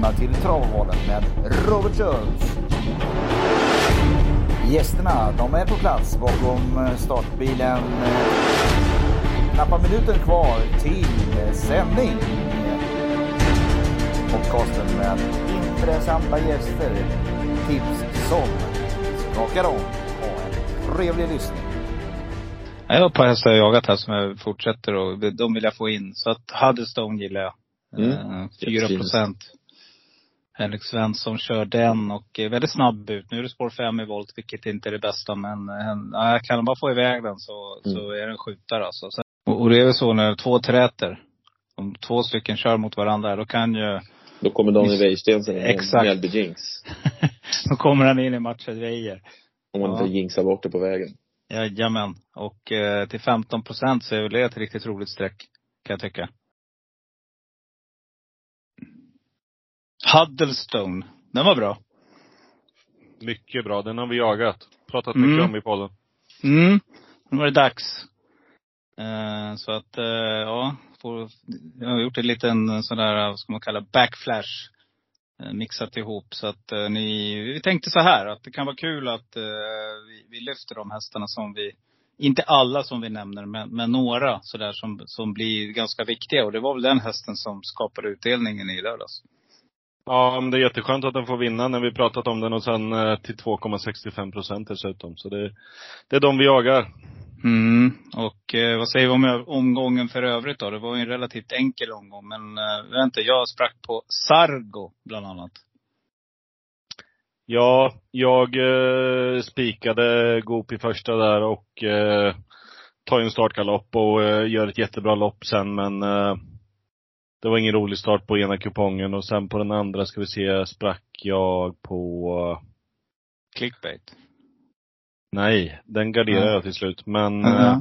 välkomna till Travvalen med Robert Schultz. Gästerna, de är på plats bakom startbilen. Knappa minuter kvar till sändning. Podcasten med intressanta gäster. Tips som skakar om. Ha en trevlig lyssning. Jag har ett par hästar jag jagat här som jag fortsätter och de vill jag få in. Så att Huddestone gillar jag. Mm. Fyra procent. Henrik Svensson kör den och är väldigt snabb ut. Nu är det spår 5 i volt, vilket inte är det bästa. Men ja, kan han bara få iväg den så, mm. så är det en skjutare alltså. Så, och, och det är väl så när två träter. Om två stycken kör mot varandra, då kan ju Då kommer Daniel Wäjersten som Exakt. Mjällby jinx. då kommer han in i matchen Weijer. Om man Ja. inte jinxar bort det på vägen. Jajamän. Och eh, till 15 procent så är väl det ett riktigt roligt streck, kan jag tycka. Huddlestone. Den var bra. Mycket bra. Den har vi jagat. Pratat Mm. mycket om i podden. Mm. Nu var det dags. Eh, så att, eh, ja. Får, jag har gjort en liten sån där, vad ska man kalla, backflash. Eh, mixat ihop. Så att eh, ni, vi tänkte så här att det kan vara kul att eh, vi, vi lyfter de hästarna som vi, inte alla som vi nämner, men, men några sådär som, som blir ganska viktiga. Och det var väl den hästen som skapade utdelningen i lördags. Ja, men det är jätteskönt att den får vinna när vi pratat om den och sen eh, till 2,65 procent dessutom. Så det, det är de vi jagar. Mm. Och eh, vad säger vi om omgången för övrigt då? Det var ju en relativt enkel omgång. Men eh, vänta, jag sprack på Sargo bland annat. Ja, jag eh, spikade Goop i första där och eh, tar en startgalopp och eh, gör ett jättebra lopp sen men eh, det var ingen rolig start på ena kupongen och sen på den andra ska vi se, sprack jag på Clickbait. Nej, den garderade Ja. jag till slut. Men eh,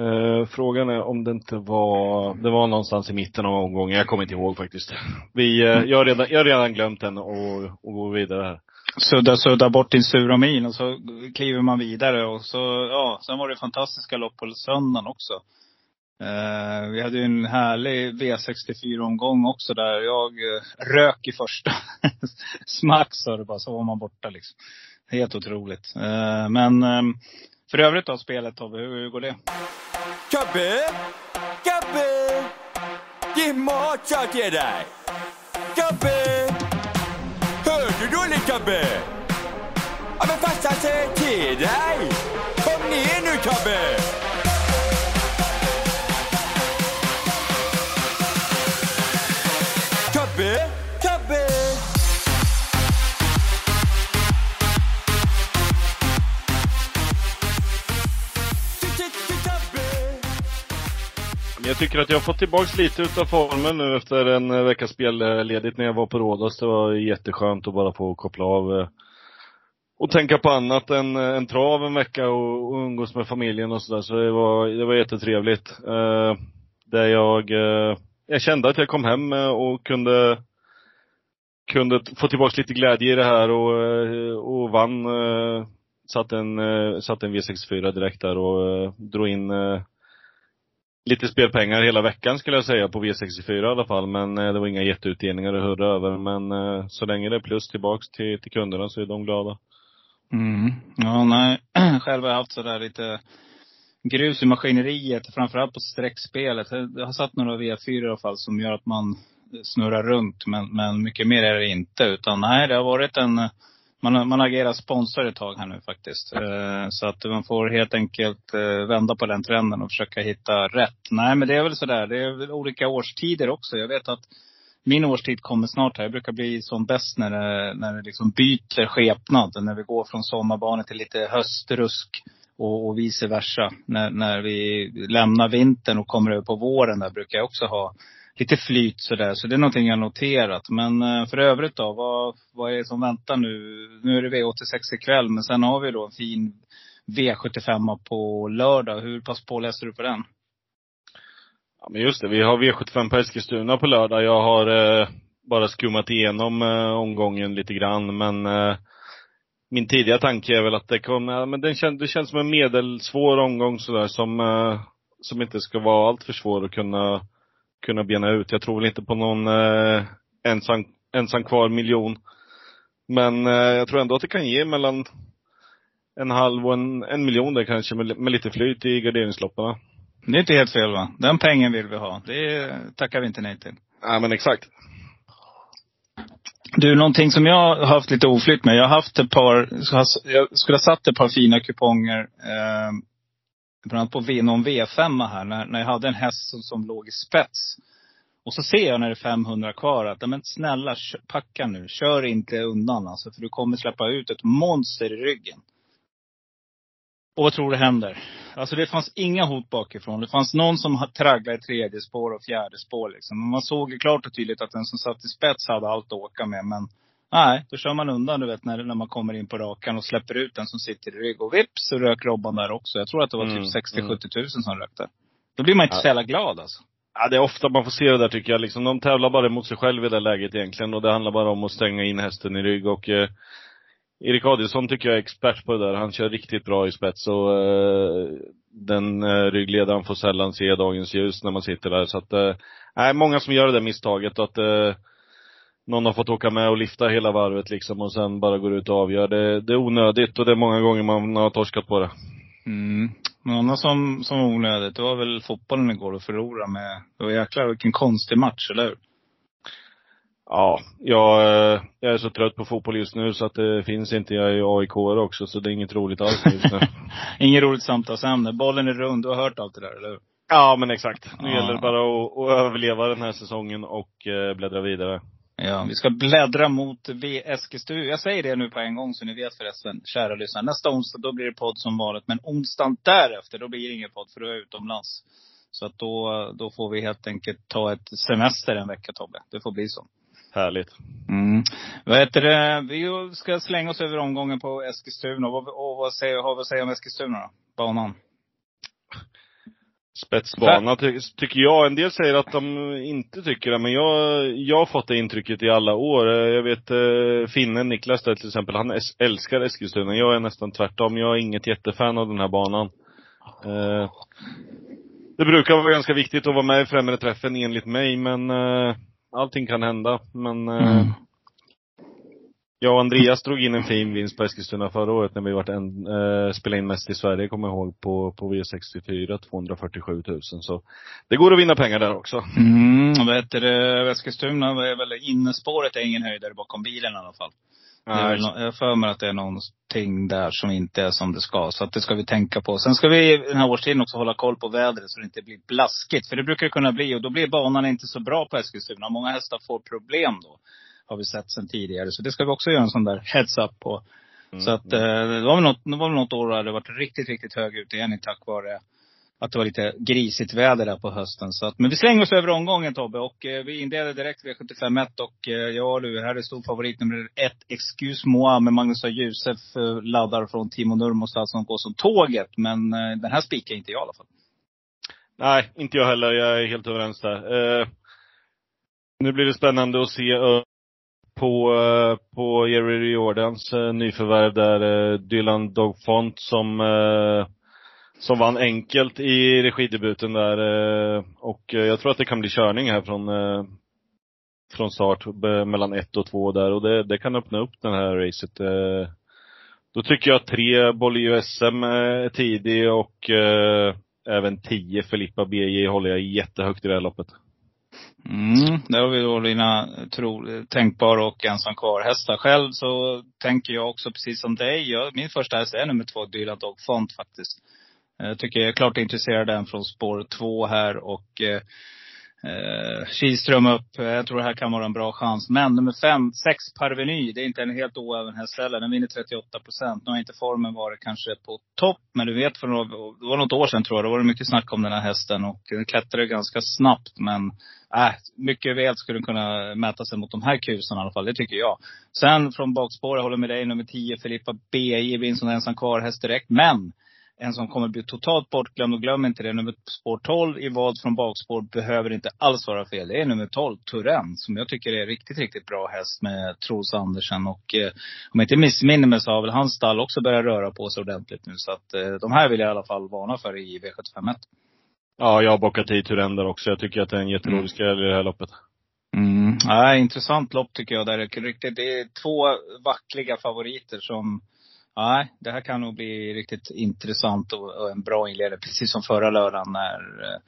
eh, frågan är om det inte var, det var någonstans i mitten av omgången. Jag kommer inte ihåg faktiskt. Vi, eh, jag, har redan, jag har redan glömt den och, och går vidare här. Sudda, sudda bort din sura min och så kliver man vidare och så, ja, sen var det fantastiska lopp på söndagen också. Eh, vi hade ju en härlig V64-omgång också där jag eh, rök i första. Smack sa det bara, så var man borta liksom. Helt otroligt. Eh, men eh, för övrigt då, spelet Tobbe, hur, hur går det? Kabbe! Kabbe! Ge mat jag till dig! Kabbe! Hör du dåligt Kabbe? Ja men farsan säger till dig! Kom ner nu Kabbe! Tycker att jag har fått tillbaks lite utav formen nu efter en eh, veckas spelledigt när jag var på Rhodos. Det var jätteskönt att bara få koppla av eh, och tänka på annat än, eh, än trav en vecka och, och umgås med familjen och sådär. Så det var, det var jättetrevligt. Eh, där jag, eh, jag kände att jag kom hem och kunde kunde få tillbaks lite glädje i det här och, och vann. Eh, satte en, satt en V64 direkt där och drog in lite spelpengar hela veckan skulle jag säga på V64 i alla fall. Men eh, det var inga jätteutdelningar att hurra över. Men eh, så länge det är plus tillbaks till, till kunderna så är de glada. Mm. Ja, nej. Själv har jag haft sådär lite grus i maskineriet, framförallt på streckspelet. Jag har satt några V4 i alla fall som gör att man snurrar runt. Men, men mycket mer är det inte. Utan nej, det har varit en, man, har- man agerar sponsor ett tag här nu faktiskt. Eh, Så att man får helt enkelt eh, vända på den trenden och försöka hitta rätt. Nej men det är väl sådär, det är väl olika årstider också. Jag vet att min årstid kommer snart här. Jag brukar bli som bäst när det, när det liksom byter skepnad. När vi går från sommarbanor till lite höstrusk och, och vice versa. När, när vi lämnar vintern och kommer över på våren där brukar jag också ha lite flyt sådär. Så det är någonting jag har noterat. Men eh, för övrigt då, vad, vad är det som väntar nu? Nu är det V86 ikväll, men sen har vi då en fin V75 på lördag. Hur pass påläser du på den? Ja men just det, vi har V75 på Eskilstuna på lördag. Jag har eh, bara skummat igenom eh, omgången lite grann men eh, min tidiga tanke är väl att det kommer, ja, men den kän, det känns som en medelsvår omgång sådär som, eh, som inte ska vara allt för svår att kunna, kunna bena ut. Jag tror väl inte på någon eh, ensam, ensam kvar miljon. Men eh, jag tror ändå att det kan ge mellan en halv och en, en miljon där kanske med, med lite flyt i garderingsloppen. Det är inte helt fel va? Den pengen vill vi ha. Det tackar vi inte nej till. Ja men exakt. Du, någonting som jag har haft lite oflytt med. Jag har haft ett par, jag skulle ha satt ett par fina kuponger. Eh, bland annat på någon V5 här, när, när jag hade en häst som, som låg i spets. Och så ser jag när det är 500 kvar att, men snälla packa nu. Kör inte undan alltså, för du kommer släppa ut ett monster i ryggen. Och vad tror du händer? Alltså det fanns inga hot bakifrån. Det fanns någon som tragglade i tredje spår och fjärde spår liksom. Men man såg ju klart och tydligt att den som satt i spets hade allt att åka med. Men nej, då kör man undan du vet när, när man kommer in på rakan och släpper ut den som sitter i rygg. Och vips så rök Robban där också. Jag tror att det var typ mm, 60-70 tusen som rökte. Då blir man inte ja. så jävla glad alltså. Ja, det är ofta man får se det där tycker jag. Liksom, de tävlar bara mot sig själv i det läget egentligen. Och det handlar bara om att stänga in hästen i rygg. Och eh, Erik Adielsson tycker jag är expert på det där. Han kör riktigt bra i spets och eh, den eh, ryggledaren får sällan se dagens ljus när man sitter där. Så att, eh, nej, många som gör det där misstaget att eh, någon har fått åka med och lifta hela varvet liksom och sen bara går ut och avgör. Det, det är onödigt och det är många gånger man har torskat på det. Mm. Något som, som var onödigt, det var väl fotbollen igår att förlora med. Det var jäklar vilken konstig match, eller hur? Ja, jag, jag är så trött på fotboll just nu så att det finns inte. Jag är aik också så det är inget roligt alls just nu. inget roligt samtalsämne. Bollen är rund. Du har hört allt det där, eller hur? Ja, men exakt. Nu ja. gäller det bara att, att, överleva den här säsongen och eh, bläddra vidare. Ja, vi ska bläddra mot V Eskilstuna. Jag säger det nu på en gång så ni vet förresten, kära lyssnare. Nästa onsdag, då blir det podd som vanligt. Men onsdagen därefter, då blir det ingen podd för då är jag utomlands. Så att då, då får vi helt enkelt ta ett semester en vecka Tobbe. Det får bli så. Härligt. Mm. Vad heter det? Vi ska slänga oss över omgången på Eskilstuna. Och vad, och vad säger, har vi att säga om Eskilstuna då? Banan? Spetsbana ty tycker jag. En del säger att de inte tycker det, men jag, jag har fått det intrycket i alla år. Jag vet eh, finnen Niklas där till exempel, han älskar Eskilstuna. Jag är nästan tvärtom. Jag är inget jättefan av den här banan. Eh, det brukar vara ganska viktigt att vara med i främre träffen enligt mig, men eh, allting kan hända. Men eh, mm jag och Andreas drog in en fin vinst på Eskilstuna förra året när vi vart en, eh, spelade in mest i Sverige, kommer jag ihåg, på, på V64, 247 000. Så det går att vinna pengar där också. Mm, vad heter det, Eskilstuna är väl innerspåret är ingen höjdare bakom bilen i alla fall. Väl, jag för mig att det är någonting där som inte är som det ska. Så att det ska vi tänka på. Sen ska vi den här årstiden också hålla koll på vädret så det inte blir blaskigt. För det brukar det kunna bli. Och då blir banan inte så bra på Eskilstuna. Många hästar får problem då. Har vi sett sen tidigare. Så det ska vi också göra en sån där heads-up på. Mm. Så att eh, det var väl något, det var väl något år då det varit riktigt, riktigt hög utdelning tack vare att det var lite grisigt väder där på hösten. Så att, men vi slänger oss över omgången Tobbe. Och eh, vi inleder direkt V75 1. Och eh, ja du, här är stor favorit nummer ett. Excuse moi med Magnus och Josef eh, laddar från Timo Nurmos som går som tåget. Men eh, den här spikar inte jag i alla fall. Nej, inte jag heller. Jag är helt överens där. Eh, nu blir det spännande att se på, eh, på Jerry Jordans eh, nyförvärv där, eh, Dylan Dogfont som som vann enkelt i regidebuten där. Och jag tror att det kan bli körning här från, från start mellan ett och två där. Och det, det kan öppna upp det här racet. Då tycker jag att tre Bolio SM är tidig och även tio Filippa BJ håller jag jättehögt i det här loppet. Mm, där har vi då dina tro, tänkbara och ensam kvar hästar. Själv så tänker jag också precis som dig. Jag, min första häst är nummer två, Dylan Dog Font faktiskt. Jag tycker jag är klart intresserad av den från spår två här och eh, eh, Kihlström upp. Jag tror det här kan vara en bra chans. Men nummer fem, sex Parveny. Det är inte en helt oäven häst heller. Den vinner 38 procent. Nu har inte formen varit kanske på topp. Men du vet, för några, det var något år sedan tror jag. Då var det mycket snack om den här hästen. Och den klättrade ganska snabbt. Men äh, mycket väl skulle den kunna mäta sig mot de här kusarna i alla fall. Det tycker jag. Sen från bakspår, jag håller med dig, nummer 10 Filippa BJ vinner som ensam kvar häst direkt. Men en som kommer bli totalt bortglömd. Och glöm inte det, nummer spår 12 i vad från bakspår behöver inte alls vara fel. Det är nummer 12, Turen, som jag tycker är riktigt, riktigt bra häst med Troels Andersen. Och eh, om jag inte missminner mig så har väl hans stall också börjat röra på sig ordentligt nu. Så att eh, de här vill jag i alla fall varna för i V751. Ja, jag har bockat i Turen där också. Jag tycker att det är en jätterolig mm. i det här loppet. Mm. Ja, intressant lopp tycker jag. Där det, riktigt, det är två vackliga favoriter som Nej, det här kan nog bli riktigt intressant och, en bra inledning. Precis som förra lördagen när eh,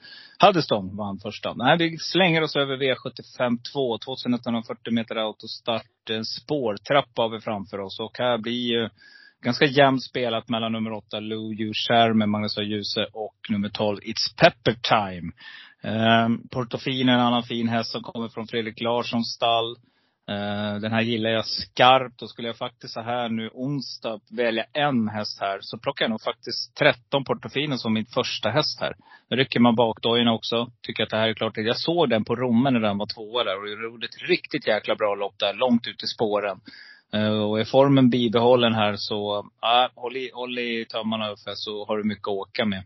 Huddeston vann första. Nej, vi slänger oss över V75 2. 2140 meter autostart. En spårtrappa har vi framför oss. Och här blir ju ganska jämnt spelat mellan nummer 8 Lou Yu med Magnus A. Djuse och nummer 12 It's Pepper Time. Eh, Portofino är en annan fin häst som kommer från Fredrik Larssons stall. Eh, den här gillar jag skarpt. Och skulle jag faktiskt så här nu onsdag välja en häst här, så plockar jag nog faktiskt 13 Portofino som min första häst här. Nu rycker man bakdojorna också. Tycker att det här är klart. Jag såg den på Rommen när den var tvåa där. Och gjorde ett riktigt jäkla bra lopp där, långt ut i spåren. Eh, och är formen bibehållen här så, ja, håll i, håll i tömmarna Uffe, så har du mycket att åka med.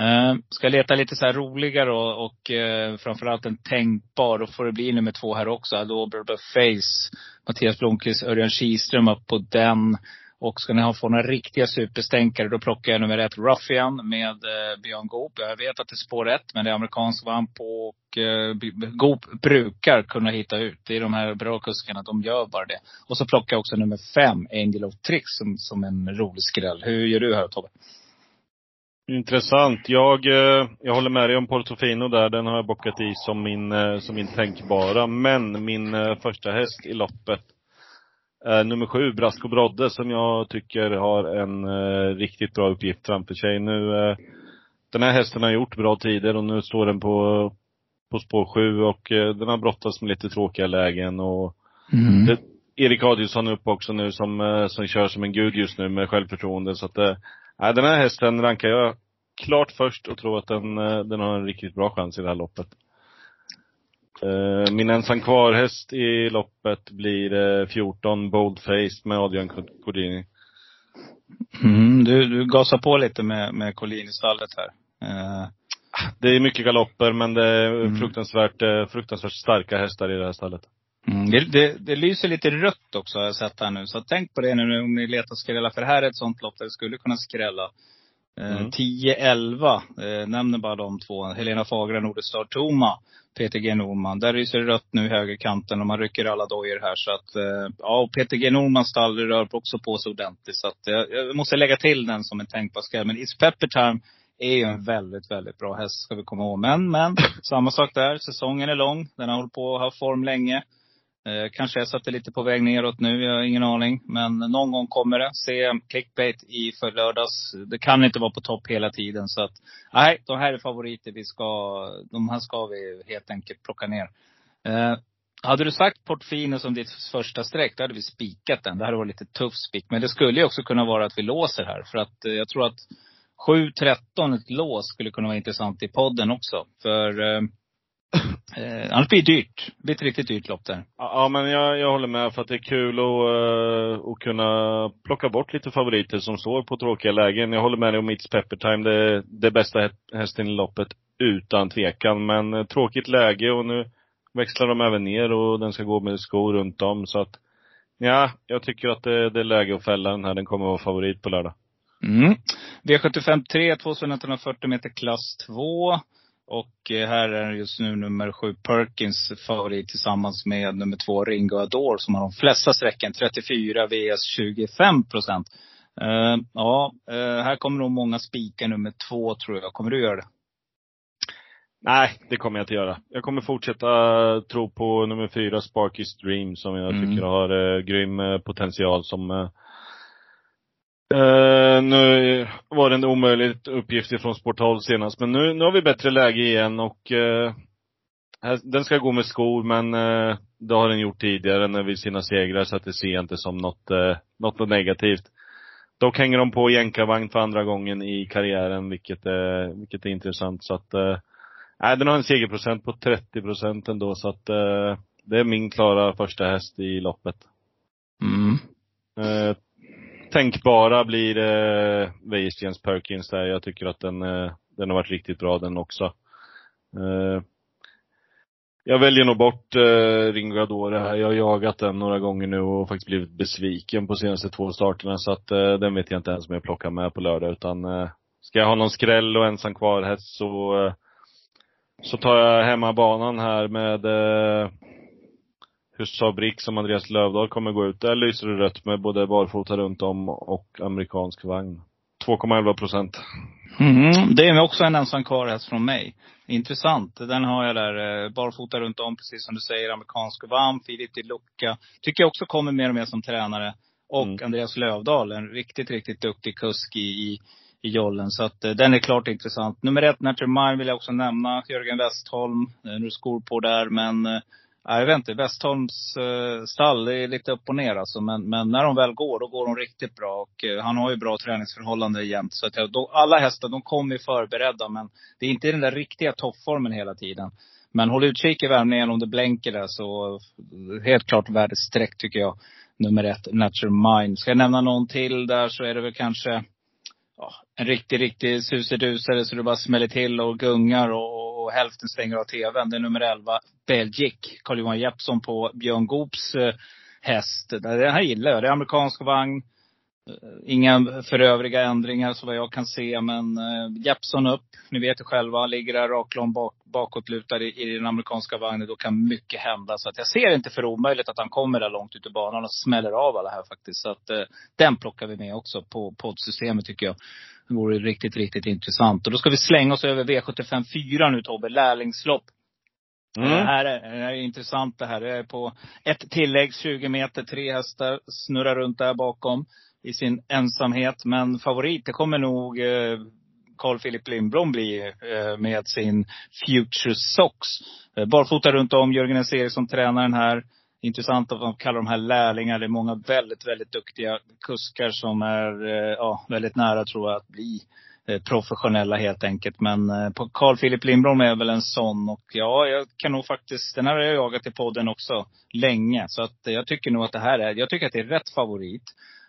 Uh, ska leta lite så här roligare och, och uh, framförallt en tänkbar. Då får det bli nummer två här också. Adobe Face. Mattias Blomqvist, Örjan Kihlström upp på den. Och ska ni ha få några riktiga superstänkare, då plockar jag nummer ett, Ruffian med eh, Björn Goop. Jag vet att det är spår ett, men det är amerikansk vamp och eh, Goop brukar kunna hitta ut. Det är de här bra kuskarna, de gör bara det. Och så plockar jag också nummer fem, Angel of Tricks, som, som en rolig skräll. Hur gör du här Tobbe? Intressant. Jag, eh, jag håller med dig om Portofino där. Den har jag bockat i som min, eh, som min tänkbara. Men min eh, första häst i loppet är nummer sju, Brasco Brodde, som jag tycker har en riktigt bra uppgift framför sig. Nu, den här hästen har gjort bra tider och nu står den på, på spår sju och den har brottats med lite tråkiga lägen och mm. det, Erik Adielsson är uppe också nu som, som kör som en gud just nu med självförtroende. Så att Nej, den här hästen rankar jag klart först och tror att den, eh, den har en riktigt bra chans i det här loppet. Eh, min ensam kvar-häst i loppet blir 14 Boldface med Adrian Cordini. Mm, du, du gasar på lite med, med Collini-stallet här. Uh. Det är mycket galopper men det är mm. fruktansvärt, fruktansvärt starka hästar i det här stallet. Mm, det, det, det, lyser lite rött också har jag sett här nu. Så tänk på det nu om ni letar skrälla. För det här är ett sånt lopp där det skulle kunna skrälla. Eh, mm. 10-11, eh, nämner bara de två. Helena Fagra, Nordestar Toma, Peter G Norman. Där lyser det rött nu i högerkanten och man rycker alla dojor här. Så att, eh, ja, och Peter G Normans stall rör också på sig ordentligt. Så att, eh, jag måste lägga till den som en tänkbar skräll. Men It's Pepper Time är ju en väldigt, väldigt bra häst, ska vi komma ihåg. Men, men, samma sak där. Säsongen är lång. Den har hållit på att ha form länge. Eh, kanske är satte lite på väg neråt nu, jag har ingen aning. Men någon gång kommer det. Se clickbait i för lördags. Det kan inte vara på topp hela tiden. Så att, nej, de här är favoriter. Vi ska, de här ska vi helt enkelt plocka ner. Eh, hade du sagt Portfino som ditt första streck, då hade vi spikat den. Det hade varit lite tuff spik. Men det skulle ju också kunna vara att vi låser här. För att eh, jag tror att 7-13, ett lås, skulle kunna vara intressant i podden också. För eh, eh, Eh, annars blir det dyrt. Det blir ett riktigt dyrt lopp där. Ja, men jag, jag håller med för att det är kul att, uh, att kunna plocka bort lite favoriter som står på tråkiga lägen. Jag håller med dig om It's Pepper Time. Det är det bästa hästen i loppet utan tvekan. Men uh, tråkigt läge och nu växlar de även ner och den ska gå med skor runt om. Så att, ja, jag tycker att det, det är läge att fälla den här. Den kommer att vara favorit på lördag. Mm. V75 3, 2140 meter klass 2. Och eh, här är just nu nummer sju Perkins favorit tillsammans med nummer två Ringo Adore som har de flesta sträckan. 34 VS 25 procent. Uh, ja, uh, här kommer nog många spika nummer två tror jag. Kommer du göra det? Nej, det kommer jag inte göra. Jag kommer fortsätta tro på nummer fyra Sparky's Dream som jag mm. tycker har uh, grym potential som Uh, nu var det en omöjlig uppgift ifrån Sporthåll senast, men nu, nu har vi bättre läge igen och uh, här, den ska gå med skor, men uh, det har den gjort tidigare när vi sina segrar, så att det ser jag inte som något, uh, något negativt. Dock hänger de på jänkarvagn för andra gången i karriären, vilket är, vilket är intressant. Så att, nej, den har en segerprocent på 30 procent ändå, så att det är min klara första häst i loppet. Mm tänkbara blir eh, Wäjerstens Perkins där. Jag tycker att den, eh, den har varit riktigt bra den också. Eh, jag väljer nog bort eh, Ringoadore här. Jag har jagat den några gånger nu och faktiskt blivit besviken på senaste två starterna. Så att eh, den vet jag inte ens om jag plockar med på lördag. Utan eh, ska jag ha någon skräll och ensam kvar häst så, eh, så tar jag hemmabanan här med eh, Husa Brick som Andreas Lövdahl kommer gå ut. Där lyser det rött med både barfota runt om och amerikansk vagn. 2,11 procent. Mm, det är också en ensam kvar häst från mig. Intressant. Den har jag där. eh, Barfota runt om, precis som du säger. Amerikansk vann, Filip i lucka. Tycker jag också kommer mer och mer som tränare. Och Mm. Andreas Lövdahl, en riktigt, riktigt duktig kusk i, i, i jollen. Så att eh, den är klart intressant. Nummer ett, Nature Mine, vill jag också nämna. Jörgen Westholm. Eh, Nu skor på där, men eh, Nej, jag vet inte. Westholms eh, stall det är lite upp och ner alltså. Men, men när de väl går, då går de riktigt bra. Och eh, han har ju bra träningsförhållanden jämt. Så att då, alla hästar, de kommer ju förberedda. Men det är inte den där riktiga toppformen hela tiden. Men håll utkik i värmningen om det blänker där så helt klart värdestreck tycker jag. Nummer ett, natural Mind. Ska jag nämna någon till där så är det väl kanske ja, en riktig, riktig susedusare så det bara smäller till och gungar och, och hälften stänger av tvn. Det är nummer 11, Belgic. Carl-Johan Jeppsson på Björn Goops eh, häst. Den här gillar jag. Det är amerikansk vagn. Eh, inga Inga förövriga ändringar så vad jag kan se. Men eh, Jeppsson upp. Ni vet ju själva. Ligger där raklång bak, bakåtlutad i, i den amerikanska vagnen. Då kan mycket hända. Så att jag ser inte för omöjligt att han kommer där långt ut i banan och smäller av alla här faktiskt. Så att eh, den plockar vi med också på poddsystemet tycker jag. Det vore riktigt, riktigt intressant. Och då ska vi slänga oss över V75 4 nu Tobbe. Lärlingslopp. Det, Mm. här är, det här är intressant det här. Det är på ett tillägg, 20 meter, tre hästar snurrar runt där bakom i sin ensamhet. Men favorit, det kommer nog eh, Carl Philip Lindblom bli eh, med sin Future Socks. Eh, barfota runt om, Jörgen S. Eriksson tränar den här. Intressant att de kallar de här lärlingar. Det är många väldigt, väldigt duktiga kuskar som är eh, ja, väldigt nära tror jag att bli eh, professionella helt enkelt. Men eh, Carl Philip Lindblom är väl en sån. Och ja, jag kan nog faktiskt, den här har jag jagat i podden också länge. Så att jag tycker nog att det här är, jag tycker att det är rätt favorit.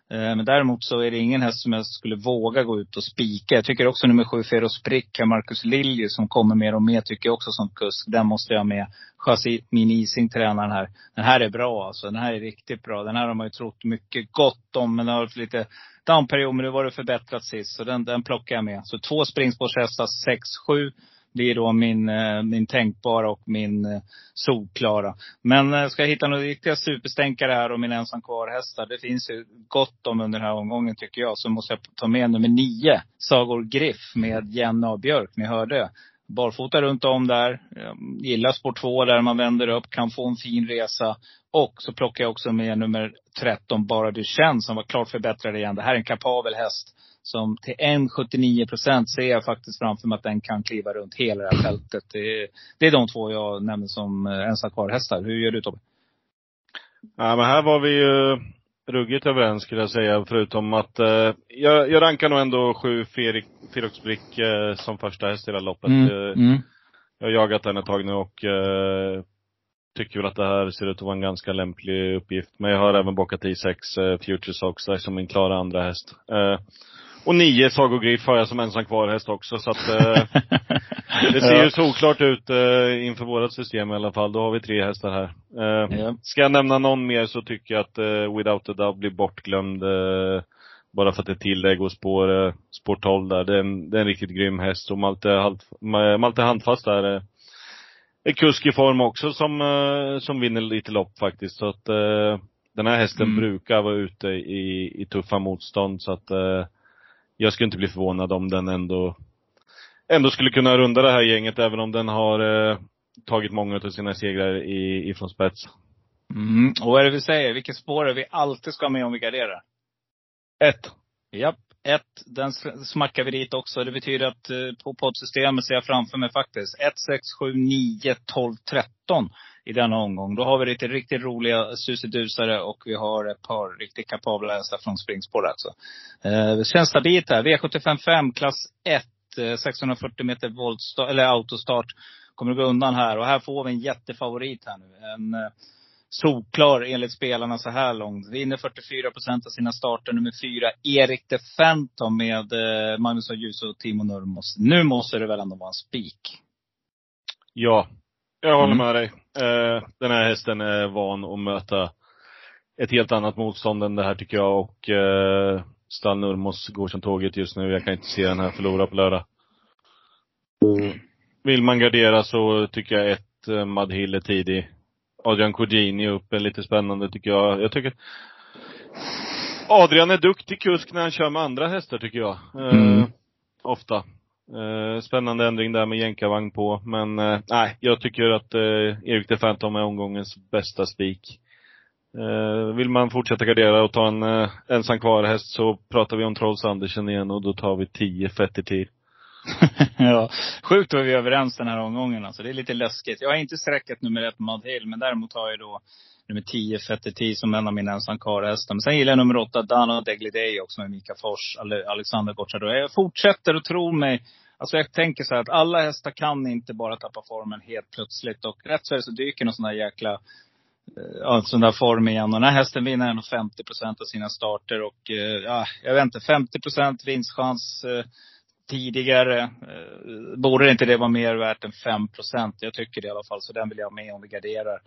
Eh, men däremot så är det ingen häst som jag skulle våga gå ut och spika. Jag tycker också nummer sju, Ferros Prick, Marcus Lilje, som kommer mer och mer, tycker jag också som kusk. Den måste jag ha med. Jasmin Ising tränaren här. Den här är bra alltså. Den här är riktigt bra. Den här har man ju trott mycket gott om. Men det har varit lite downperiod, men nu var det förbättrat sist. Så den, den plockar jag med. Så två springspårshästar, 6-7 blir då min, eh, min tänkbara och min eh, solklara. Men eh, ska jag hitta några riktiga superstänkare här och min ensam kvar-hästar. Det finns ju gott om under den här omgången tycker jag. Så måste jag ta med nummer nio, Sagor Griff med Jenny A. Björk. Ni hörde. Barfota runt om där. Jag Gillar spår två där man vänder upp, kan få en fin resa. Och så plockar jag också med nummer 13, Bara du känns, som var klart förbättrad igen. Det här är en kapabel häst. Som till 1,79 procent ser jag faktiskt framför mig att den kan kliva runt hela det här fältet. Det är, det är de två jag nämner som ensam kvar-hästar. Hur gör du Tobbe? Ja, men här var vi ju ruggigt överens skulle jag säga. Förutom att eh, jag, jag rankar nog ändå sju Firox Brick eh, som första häst i hela loppet. Mm. Eh, Mm. Jag har jagat den ett tag nu och eh, tycker väl att det här ser ut att vara en ganska lämplig uppgift. Men jag har även bockat i sex eh, Future där som min klara andra häst. Eh, och nio Sago Griff har jag som ensam kvar häst också så att eh, det ser ju såklart ut eh, inför vårat system i alla fall. Då har vi tre hästar här. Eh, Ja. Ska jag nämna någon mer så tycker jag att eh, Without a Doubt blir bortglömd. Eh, bara för att det är tillägg och spår, eh, spår 12 där. Det är, en, det är en riktigt grym häst. Och Malte, halt, Ma- Malte Handfast där eh, är kusk i form också som, eh, som vinner lite lopp faktiskt. Så att eh, den här hästen Mm. brukar vara ute i, i tuffa motstånd. Så att eh, jag skulle inte bli förvånad om den ändå, ändå skulle kunna runda det här gänget även om den har eh, tagit många av sina segrar i, ifrån spets. Mm. Och vad är det vi säger? Vilket spår är vi alltid ska ha med om vi garderar? Ett. Japp. Ett, den smackar vi dit också. Det betyder att eh, på poddsystemet ser jag framför mig faktiskt 1, 6, 7, 9, 12, 13 i denna omgång. Då har vi lite riktigt roliga susidusare och vi har ett par riktigt kapabla hästar från springspår alltså. Eh, det känns stabilt här. V755 klass 1, 640 eh, meter voltstart, eller autostart. Kommer att gå undan här. Och här får vi en jättefavorit här nu. En eh, solklar enligt spelarna så här långt. Vinner 44 procent av sina starter. Nummer fyra, Erik de Fenton med eh, Magnus Ljus och Timo Nurmos. Nu måste det väl ändå vara en spik? Ja. Jag håller Mm. med dig. Eh, den här hästen är van att möta ett helt annat motstånd än det här tycker jag och eh, Stall Nurmos går som tåget just nu. Jag kan inte se den här förlora på lördag. Vill man gardera så tycker jag ett eh, Mud Hill är tidig. Adrian Cugini upp är lite spännande tycker jag. Jag tycker Adrian är duktig kusk när han kör med andra hästar tycker jag. Eh, Mm. Ofta. Eh, spännande ändring där med jänkarvagn på. Men eh, nej, jag tycker att eh, Erik de Phantom är omgångens bästa spik. Eh, vill man fortsätta gardera och ta en eh, ensam kvar häst så pratar vi om Trolls Andersen igen och då tar vi 10 Fetter till. ja. Sjukt vad vi är överens den här omgången alltså. Det är lite läskigt. Jag har inte sträckat nummer ett Mad Hill, men däremot har jag då nummer 10 Fetter som som en av mina ensam hästar. Men sen gillar jag nummer 8 Dano Deglidei också med Mika Fors, Alexander Gocciador. Jag fortsätter att tro mig. Alltså jag tänker så här att alla hästar kan inte bara tappa formen helt plötsligt. Och rätt så är det så dyker någon sån där jäkla eh, ja, en sån där form igen. Och den här hästen vinner ändå 50 procent av sina starter. Och eh, ja, jag vet inte, 50 procent vinstchans eh, tidigare. Eh, borde inte det vara mer värt än 5 procent? Jag tycker det i alla fall. Så den vill jag ha med om vi garderar.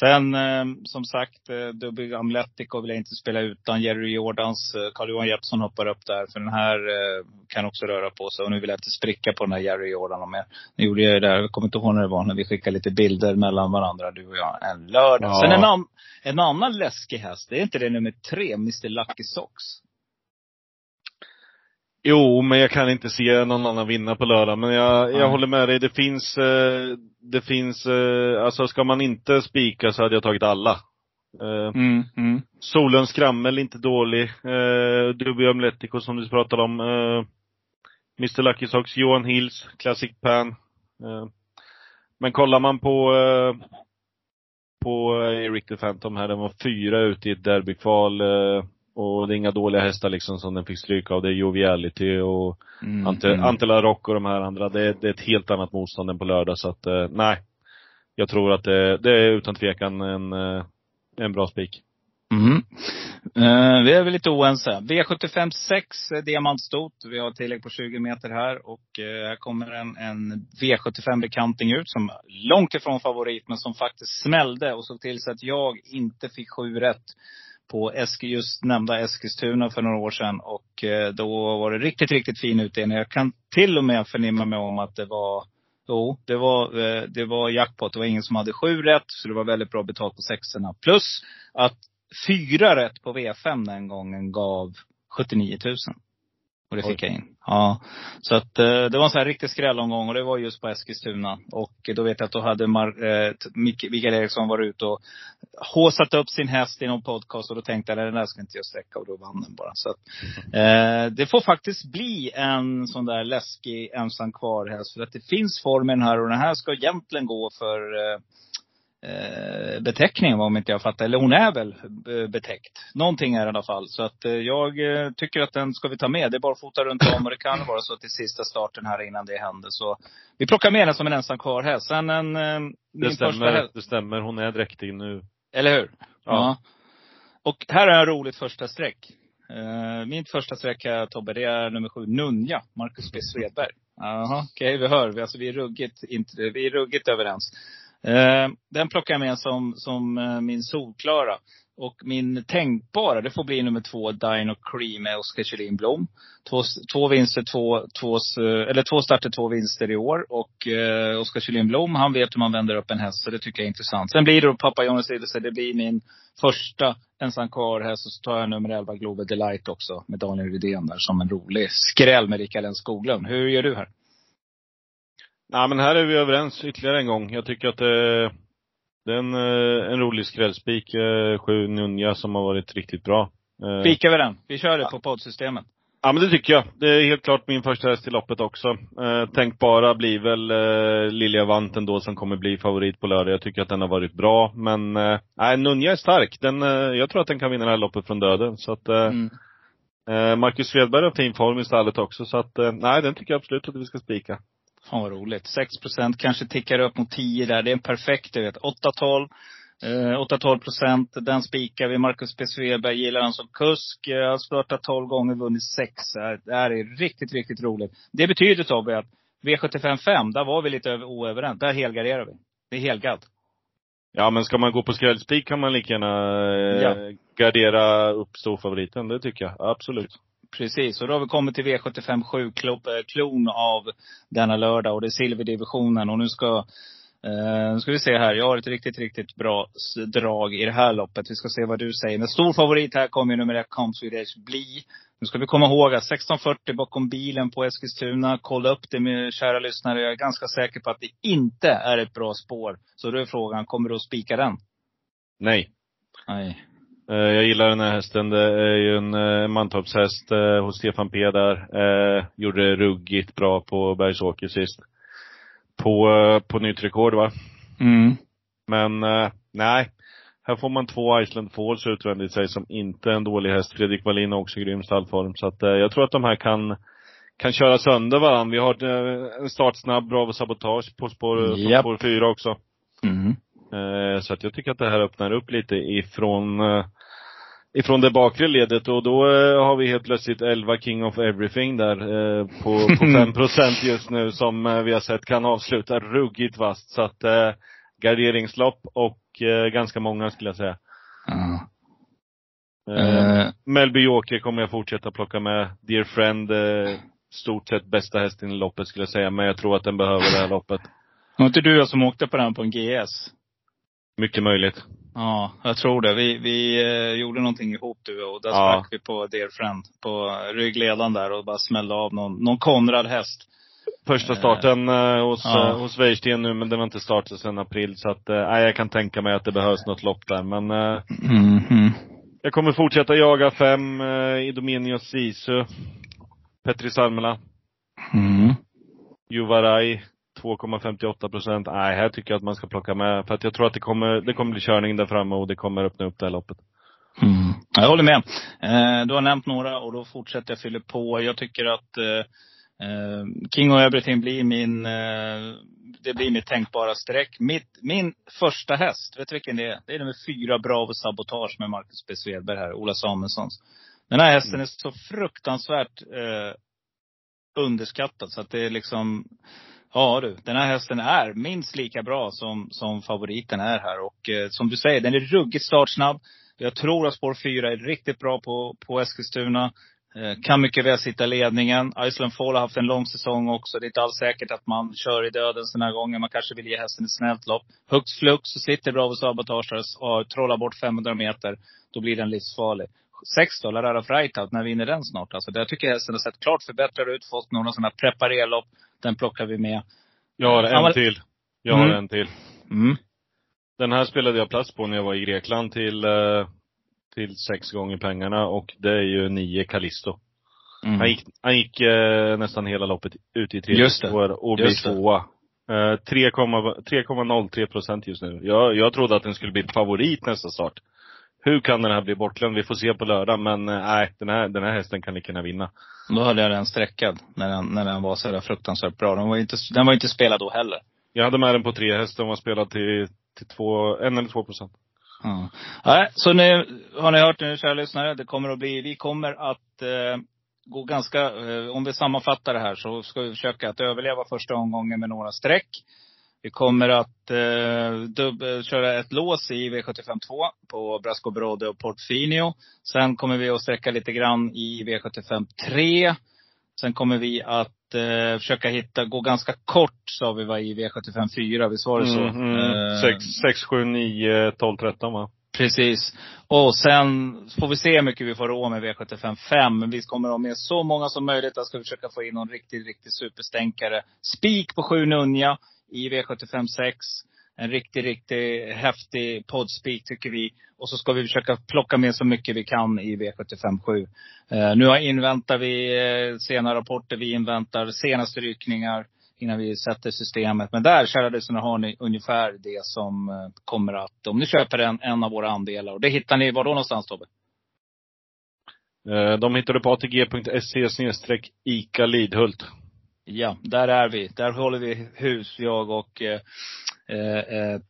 Sen eh, som sagt, eh, Dubbel Amletico vill jag inte spela utan. Jerry Jordans, eh, Carl-Johan Jeppsson hoppar upp där. För den här eh, kan också röra på sig. Och nu vill jag inte spricka på den här Jerry Jordan. Jag, nu gjorde jag ju det, jag kommer inte ihåg när det var, när vi skickade lite bilder mellan varandra, du och jag, en lördag. Ja. Sen en, an, en annan läskig häst, det är inte det nummer tre, Mr Lucky Socks? Jo, men jag kan inte se någon annan vinna på lördag. Men jag, jag håller med dig. Det finns, eh, det finns, eh, alltså ska man inte spika så hade jag tagit alla. Eh, Mm, mm. Solens skrammel, inte dålig. Dubio Amletico som du pratade om. Mr Lucky Socks, Johan Hills, Classic Pan. Men kollar man på, på Eric the Phantom här, den var fyra ute i ett derbykval. Och det är inga dåliga hästar liksom som den fick stryk av. Det är Joviality och Mm, Ante, mm. Antela Rock och de här andra. Det, är- det är ett helt annat motstånd än på lördag så att, eh, nej. Jag tror att det, det är utan tvekan en, eh, en bra spik. Mhm. Eh, vi är väl lite oense. V75 6, eh, diamantstot. Vi har tillägg på 20 meter här. Och eh, här kommer en, en V75-bekanting ut som långt ifrån favorit, men som faktiskt smällde och såg till så att jag inte fick sju rätt på Eske, just nämnda Eskilstuna för några år sedan. Och eh, då var det riktigt, riktigt fin utdelning. Jag kan till och med förnimma mig om att det var Jo, det var, eh, det var jackpot. Det var ingen som hade sju rätt, så det var väldigt bra betalt på sexorna. Plus att fyra rätt på V5 den gången gav 79 000. Och det fick jag in. Ja. Så att eh, det var en sån här riktig skrällomgång och det var just på Eskilstuna. Och då vet jag att då hade Mar- eh, Mikael Eriksson varit ute och håsat upp sin häst i någon podcast och då tänkte jag, den där ska inte jag sträcka och då vann den bara. Så att, eh, det får faktiskt bli en sån där läskig ensam kvar häst. För att det finns form i den här och den här ska egentligen gå för eh, beteckningen om inte jag fattar. Eller hon är väl eh, betäckt. Någonting är det i alla fall. Så att eh, jag eh, tycker att den ska vi ta med. Det är bara fota runt om och det kan vara så är sista starten här innan det händer. Så vi plockar med den som en ensam kvar häst. Sen en, eh, Det stämmer, det stämmer. Hon är dräktig nu. Eller hur? Ja. Och här är en roligt första streck. Min första streck här Tobbe, det är nummer sju, Nunja, Marcus B Svedberg. Jaha, okej vi hör. Vi, alltså, vi, är ruggigt, inte, vi är ruggigt överens. Eh, den plockar jag med som, som eh, min solklara. Och min tänkbara, det får bli nummer två, Dino Cream med Oskar Kjellin Blom. Två, två vinster, två, två, eh, eller två starter, två vinster i år. Och eh, Oskar Kjellin Blom, han vet hur man vänder upp en häst, så det tycker jag är intressant. Sen blir det då pappa Jonas Riddersen. det blir min första ensam kvar häst. Och så tar jag nummer 11, Globe Delight också, med Daniel Rydén där, som en rolig skräll med Rickard N Skoglund. Hur gör du här? Nej men här är vi överens ytterligare en gång. Jag tycker att det, det är en, eh, en rolig skrällspik. eh, Sju Nunja som har varit riktigt bra. Eh, Spikar vi den? Vi kör det på poddsystemet. Ja men det tycker jag. Det är helt klart min första häst i loppet också. Eh, tänkbara blir väl eh, Lilja Vanten då som kommer bli favorit på lördag. Jag tycker att den har varit bra. Men eh, Nunja är stark. Den, eh, jag tror att den kan vinna det här loppet från döden. Så att, eh, Mm. eh, Marcus Svedberg har fin form i stallet också. Så att, eh, nej den tycker jag absolut att vi ska spika. Fan vad roligt. 6 procent, kanske tickar upp mot 10 där. Det är en perfekt, du vet. 8-12. Eh, 8-12 procent. Den spikar vi. Marcus P. Sveberg gillar han som kusk. Eh, Har startat 12 gånger, vunnit 6. Det här är riktigt, riktigt roligt. Det betyder Tobbe att V75 5, där var vi lite över- oöverens. Där helgarderar vi. Det är helgadd. Ja men ska man gå på skrällspik kan man lika gärna eh, Ja. gardera upp storfavoriten. Det tycker jag. Absolut. Precis, och då har vi kommit till V75 7 klon av denna lördag och det är silverdivisionen och nu ska Eh, nu ska vi se här. Jag har ett riktigt, riktigt bra drag i det här loppet. Vi ska se vad du säger. Men stor favorit här kommer ju nummer ett, Come Swedish bli. Nu ska vi komma ihåg att 1640 bakom bilen på Eskilstuna. Kolla upp det med kära lyssnare. Jag är ganska säker på att det inte är ett bra spår. Så då är frågan, kommer du att spika den? Nej. Nej. Eh, Jag gillar den här hästen. Det är ju en eh, mantorpshäst eh, hos Stefan P där. Gjorde det ruggigt bra på Bergsåker sist. På, på nytt rekord va. Mm. Men nej. Här får man två Iceland Falls utvändigt sig som inte är en dålig häst. Fredrik Wallin har också grym stallform. Så att jag tror att de här kan, kan köra sönder varandra. Vi har en startsnabb Bravo Sabotage på spår, Japp. spår fyra också. Mm. Så att jag tycker att det här öppnar upp lite ifrån, ifrån det bakre ledet och då eh, har vi helt plötsligt 11 King of Everything där eh, på, på 5% just nu som eh, vi har sett kan avsluta ruggigt vasst. Så att eh, garderingslopp och ganska många skulle jag säga. Ja. Eh, Melby Joker kommer jag fortsätta plocka med. Dear Friend, stort sett bästa hästen i loppet skulle jag säga. Men jag tror att den behöver det här loppet. var inte du som åkte på den på en GS? Mycket möjligt. Ja, jag tror det. Vi, vi eh, gjorde någonting ihop du och där Ja. sprack vi på Dear Friend. På ryggledan där och bara smällde av någon, någon Konrad-häst. Första starten eh, hos, ja. eh, hos Weirsten nu, men den har inte startat sedan april. Så att, eh, nej, jag kan tänka mig att det behövs något lopp där. Men eh, Mhm. jag kommer fortsätta jaga fem eh, Idomenios Sisu. Petri Salmela. Mm. Juvaraj. 2,58 procent. Nej, här tycker jag att man ska plocka med. För att jag tror att det kommer, det kommer bli körning där framme och det kommer öppna upp det här loppet. Mm. Jag håller med. Eh, du har nämnt några och då fortsätter jag fylla på. Jag tycker att eh, eh King och Everything blir min, eh, det blir mitt tänkbara streck. Mitt, min första häst, vet du vilken det är? Det är nummer fyra, Bravo Sabotage med Marcus B. Svedberg här, Ola Samuelssons. Den här hästen är så fruktansvärt eh, underskattad så att det är liksom, ja du, den här hästen är minst lika bra som, som favoriten är här. Och eh, som du säger, den är ruggigt startsnabb. Jag tror att spår 4 är riktigt bra på, på Eskilstuna. Eh, kan mycket väl sitta i ledningen. Iceland Fall har haft en lång säsong också. Det är inte alls säkert att man kör i döden den här gången. Man kanske vill ge hästen ett snällt lopp. Högst flux så sitter Bravo Sabotage där och trollar bort 500 meter. Då blir den livsfarlig. 6 då, Larara Freitag, när vinner den snart? Alltså, där tycker jag hästen har sett klart förbättrad ut. Fått några sådana preparerlopp. Den plockar vi med. Jag har en till. Jag har Mm. en till. Mm. Den här spelade jag plats på när jag var i Grekland till, eh, till sex gånger pengarna och det är ju nio Callisto. Mm. Han gick, han gick eh, nästan hela loppet ut i tredje spår och blev tvåa. Eh, 3,- 3,03 procent just nu. Jag, jag trodde att den skulle bli favorit nästa start. Hur kan den här bli bortglömd? Vi får se på lördag men eh, nej, den här, den här hästen kan lika gärna vinna. Då hade jag den sträckad. När den, när den var så där fruktansvärt bra. Den var ju inte, den var inte spelad då heller. Jag hade med den på tre hästar och var spelad till, till två, en eller två procent. Ja. Nej, så nu har ni hört nu kära lyssnare. Det kommer att bli, vi kommer att eh, gå ganska, eh, om vi sammanfattar det här så ska vi försöka att överleva första omgången med några streck. Vi kommer att eh, dubb, eh, köra ett lås i V75 2 på Brasco Brode och Portfinio. Sen kommer vi att sträcka lite grann i V75 3. Sen kommer vi att eh, försöka hitta, gå ganska kort sa vi var i V75 4. Visst var det så? Mm, mm. Eh, Sex, sex, sju, nio, tolv, tretton va? Precis. Och sen får vi se hur mycket vi får råd med V75 5. Men vi kommer att ha med så många som möjligt. Där ska vi försöka få in någon riktig, riktig superstänkare. Spik på 7 Nunja i V75 6. En riktigt, riktigt häftig poddspik tycker vi. Och så ska vi försöka plocka med så mycket vi kan i V75 7. Eh, nu inväntar vi eh, sena rapporter. Vi inväntar senaste ryckningar innan vi sätter systemet. Men där, kära lyssnare, har ni ungefär det som eh, kommer att, om ni köper en, en av våra andelar. Och det hittar ni var då någonstans Tobbe? Eh, de hittar du på atg.se snedstreck ICA Lidhult. Ja, där är vi. Där håller vi hus, jag och eh, eh, eh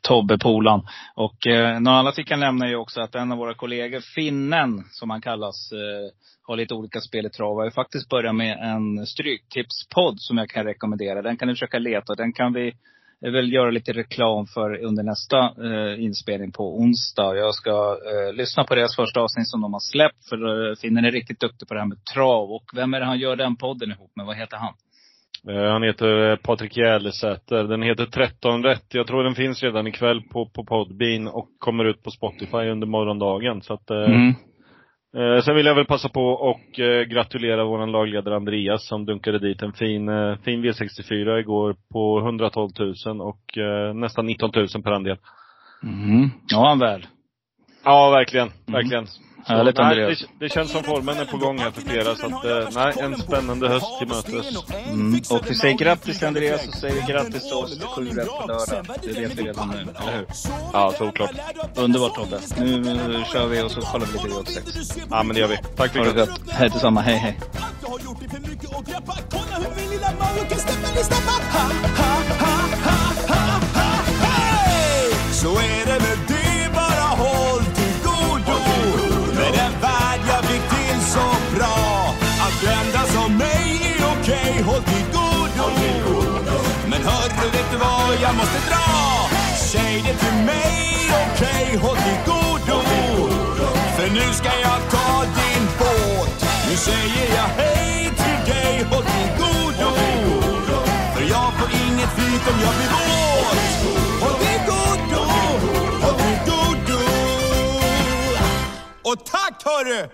Tobbe Polan. Och eh, något annat vi kan nämna är ju också att en av våra kollegor, finnen som han kallas, eh, har lite olika spel i trav. har faktiskt börjat med en stryktipspodd som jag kan rekommendera. Den kan ni försöka leta. Den kan vi eh, väl göra lite reklam för under nästa eh, inspelning på onsdag. Jag ska eh, lyssna på deras första avsnitt som de har släppt. För eh, finnen är riktigt duktig på det här med trav. Och vem är det han gör den podden ihop med? Vad heter han? Eh, Han heter eh, Patrik Järlesäter. Den heter 13 rätt. Jag tror den finns redan ikväll på, på Podbean och kommer ut på Spotify under morgondagen. Så att, eh, Mm. Eh, sen vill jag väl passa på och eh, gratulera vår lagledare Andreas som dunkade dit en fin, eh, fin V64 igår på 112 000 och eh, nästan 19 000 per andel. Mm. Ja, han väl. Ja, verkligen. Verkligen. Så, Härligt, nej, det, det känns som formen är på gång här för flera. Så att, eh, nej, en spännande höst till mötes. Mm. Och vi säger grattis till Andreas och säger grattis till oss till sju rätt på lördag. Det vet vi redan nu, eller hur? Ja, såklart. Underbart Tobbe. Nu, nu kör vi och så kollar vi lite V86. Ja, men det gör vi. Tack för det. Hej detsamma. Hej hej. Har gjort det jag måste dra? Säg det till mig, okej, håll till godo. För nu ska jag ta din båt. Nu säger jag hej till dig, håll till godo. För jag får inget flyt om jag blir våt. Håll till godo, håll till godo. Och tack hörru!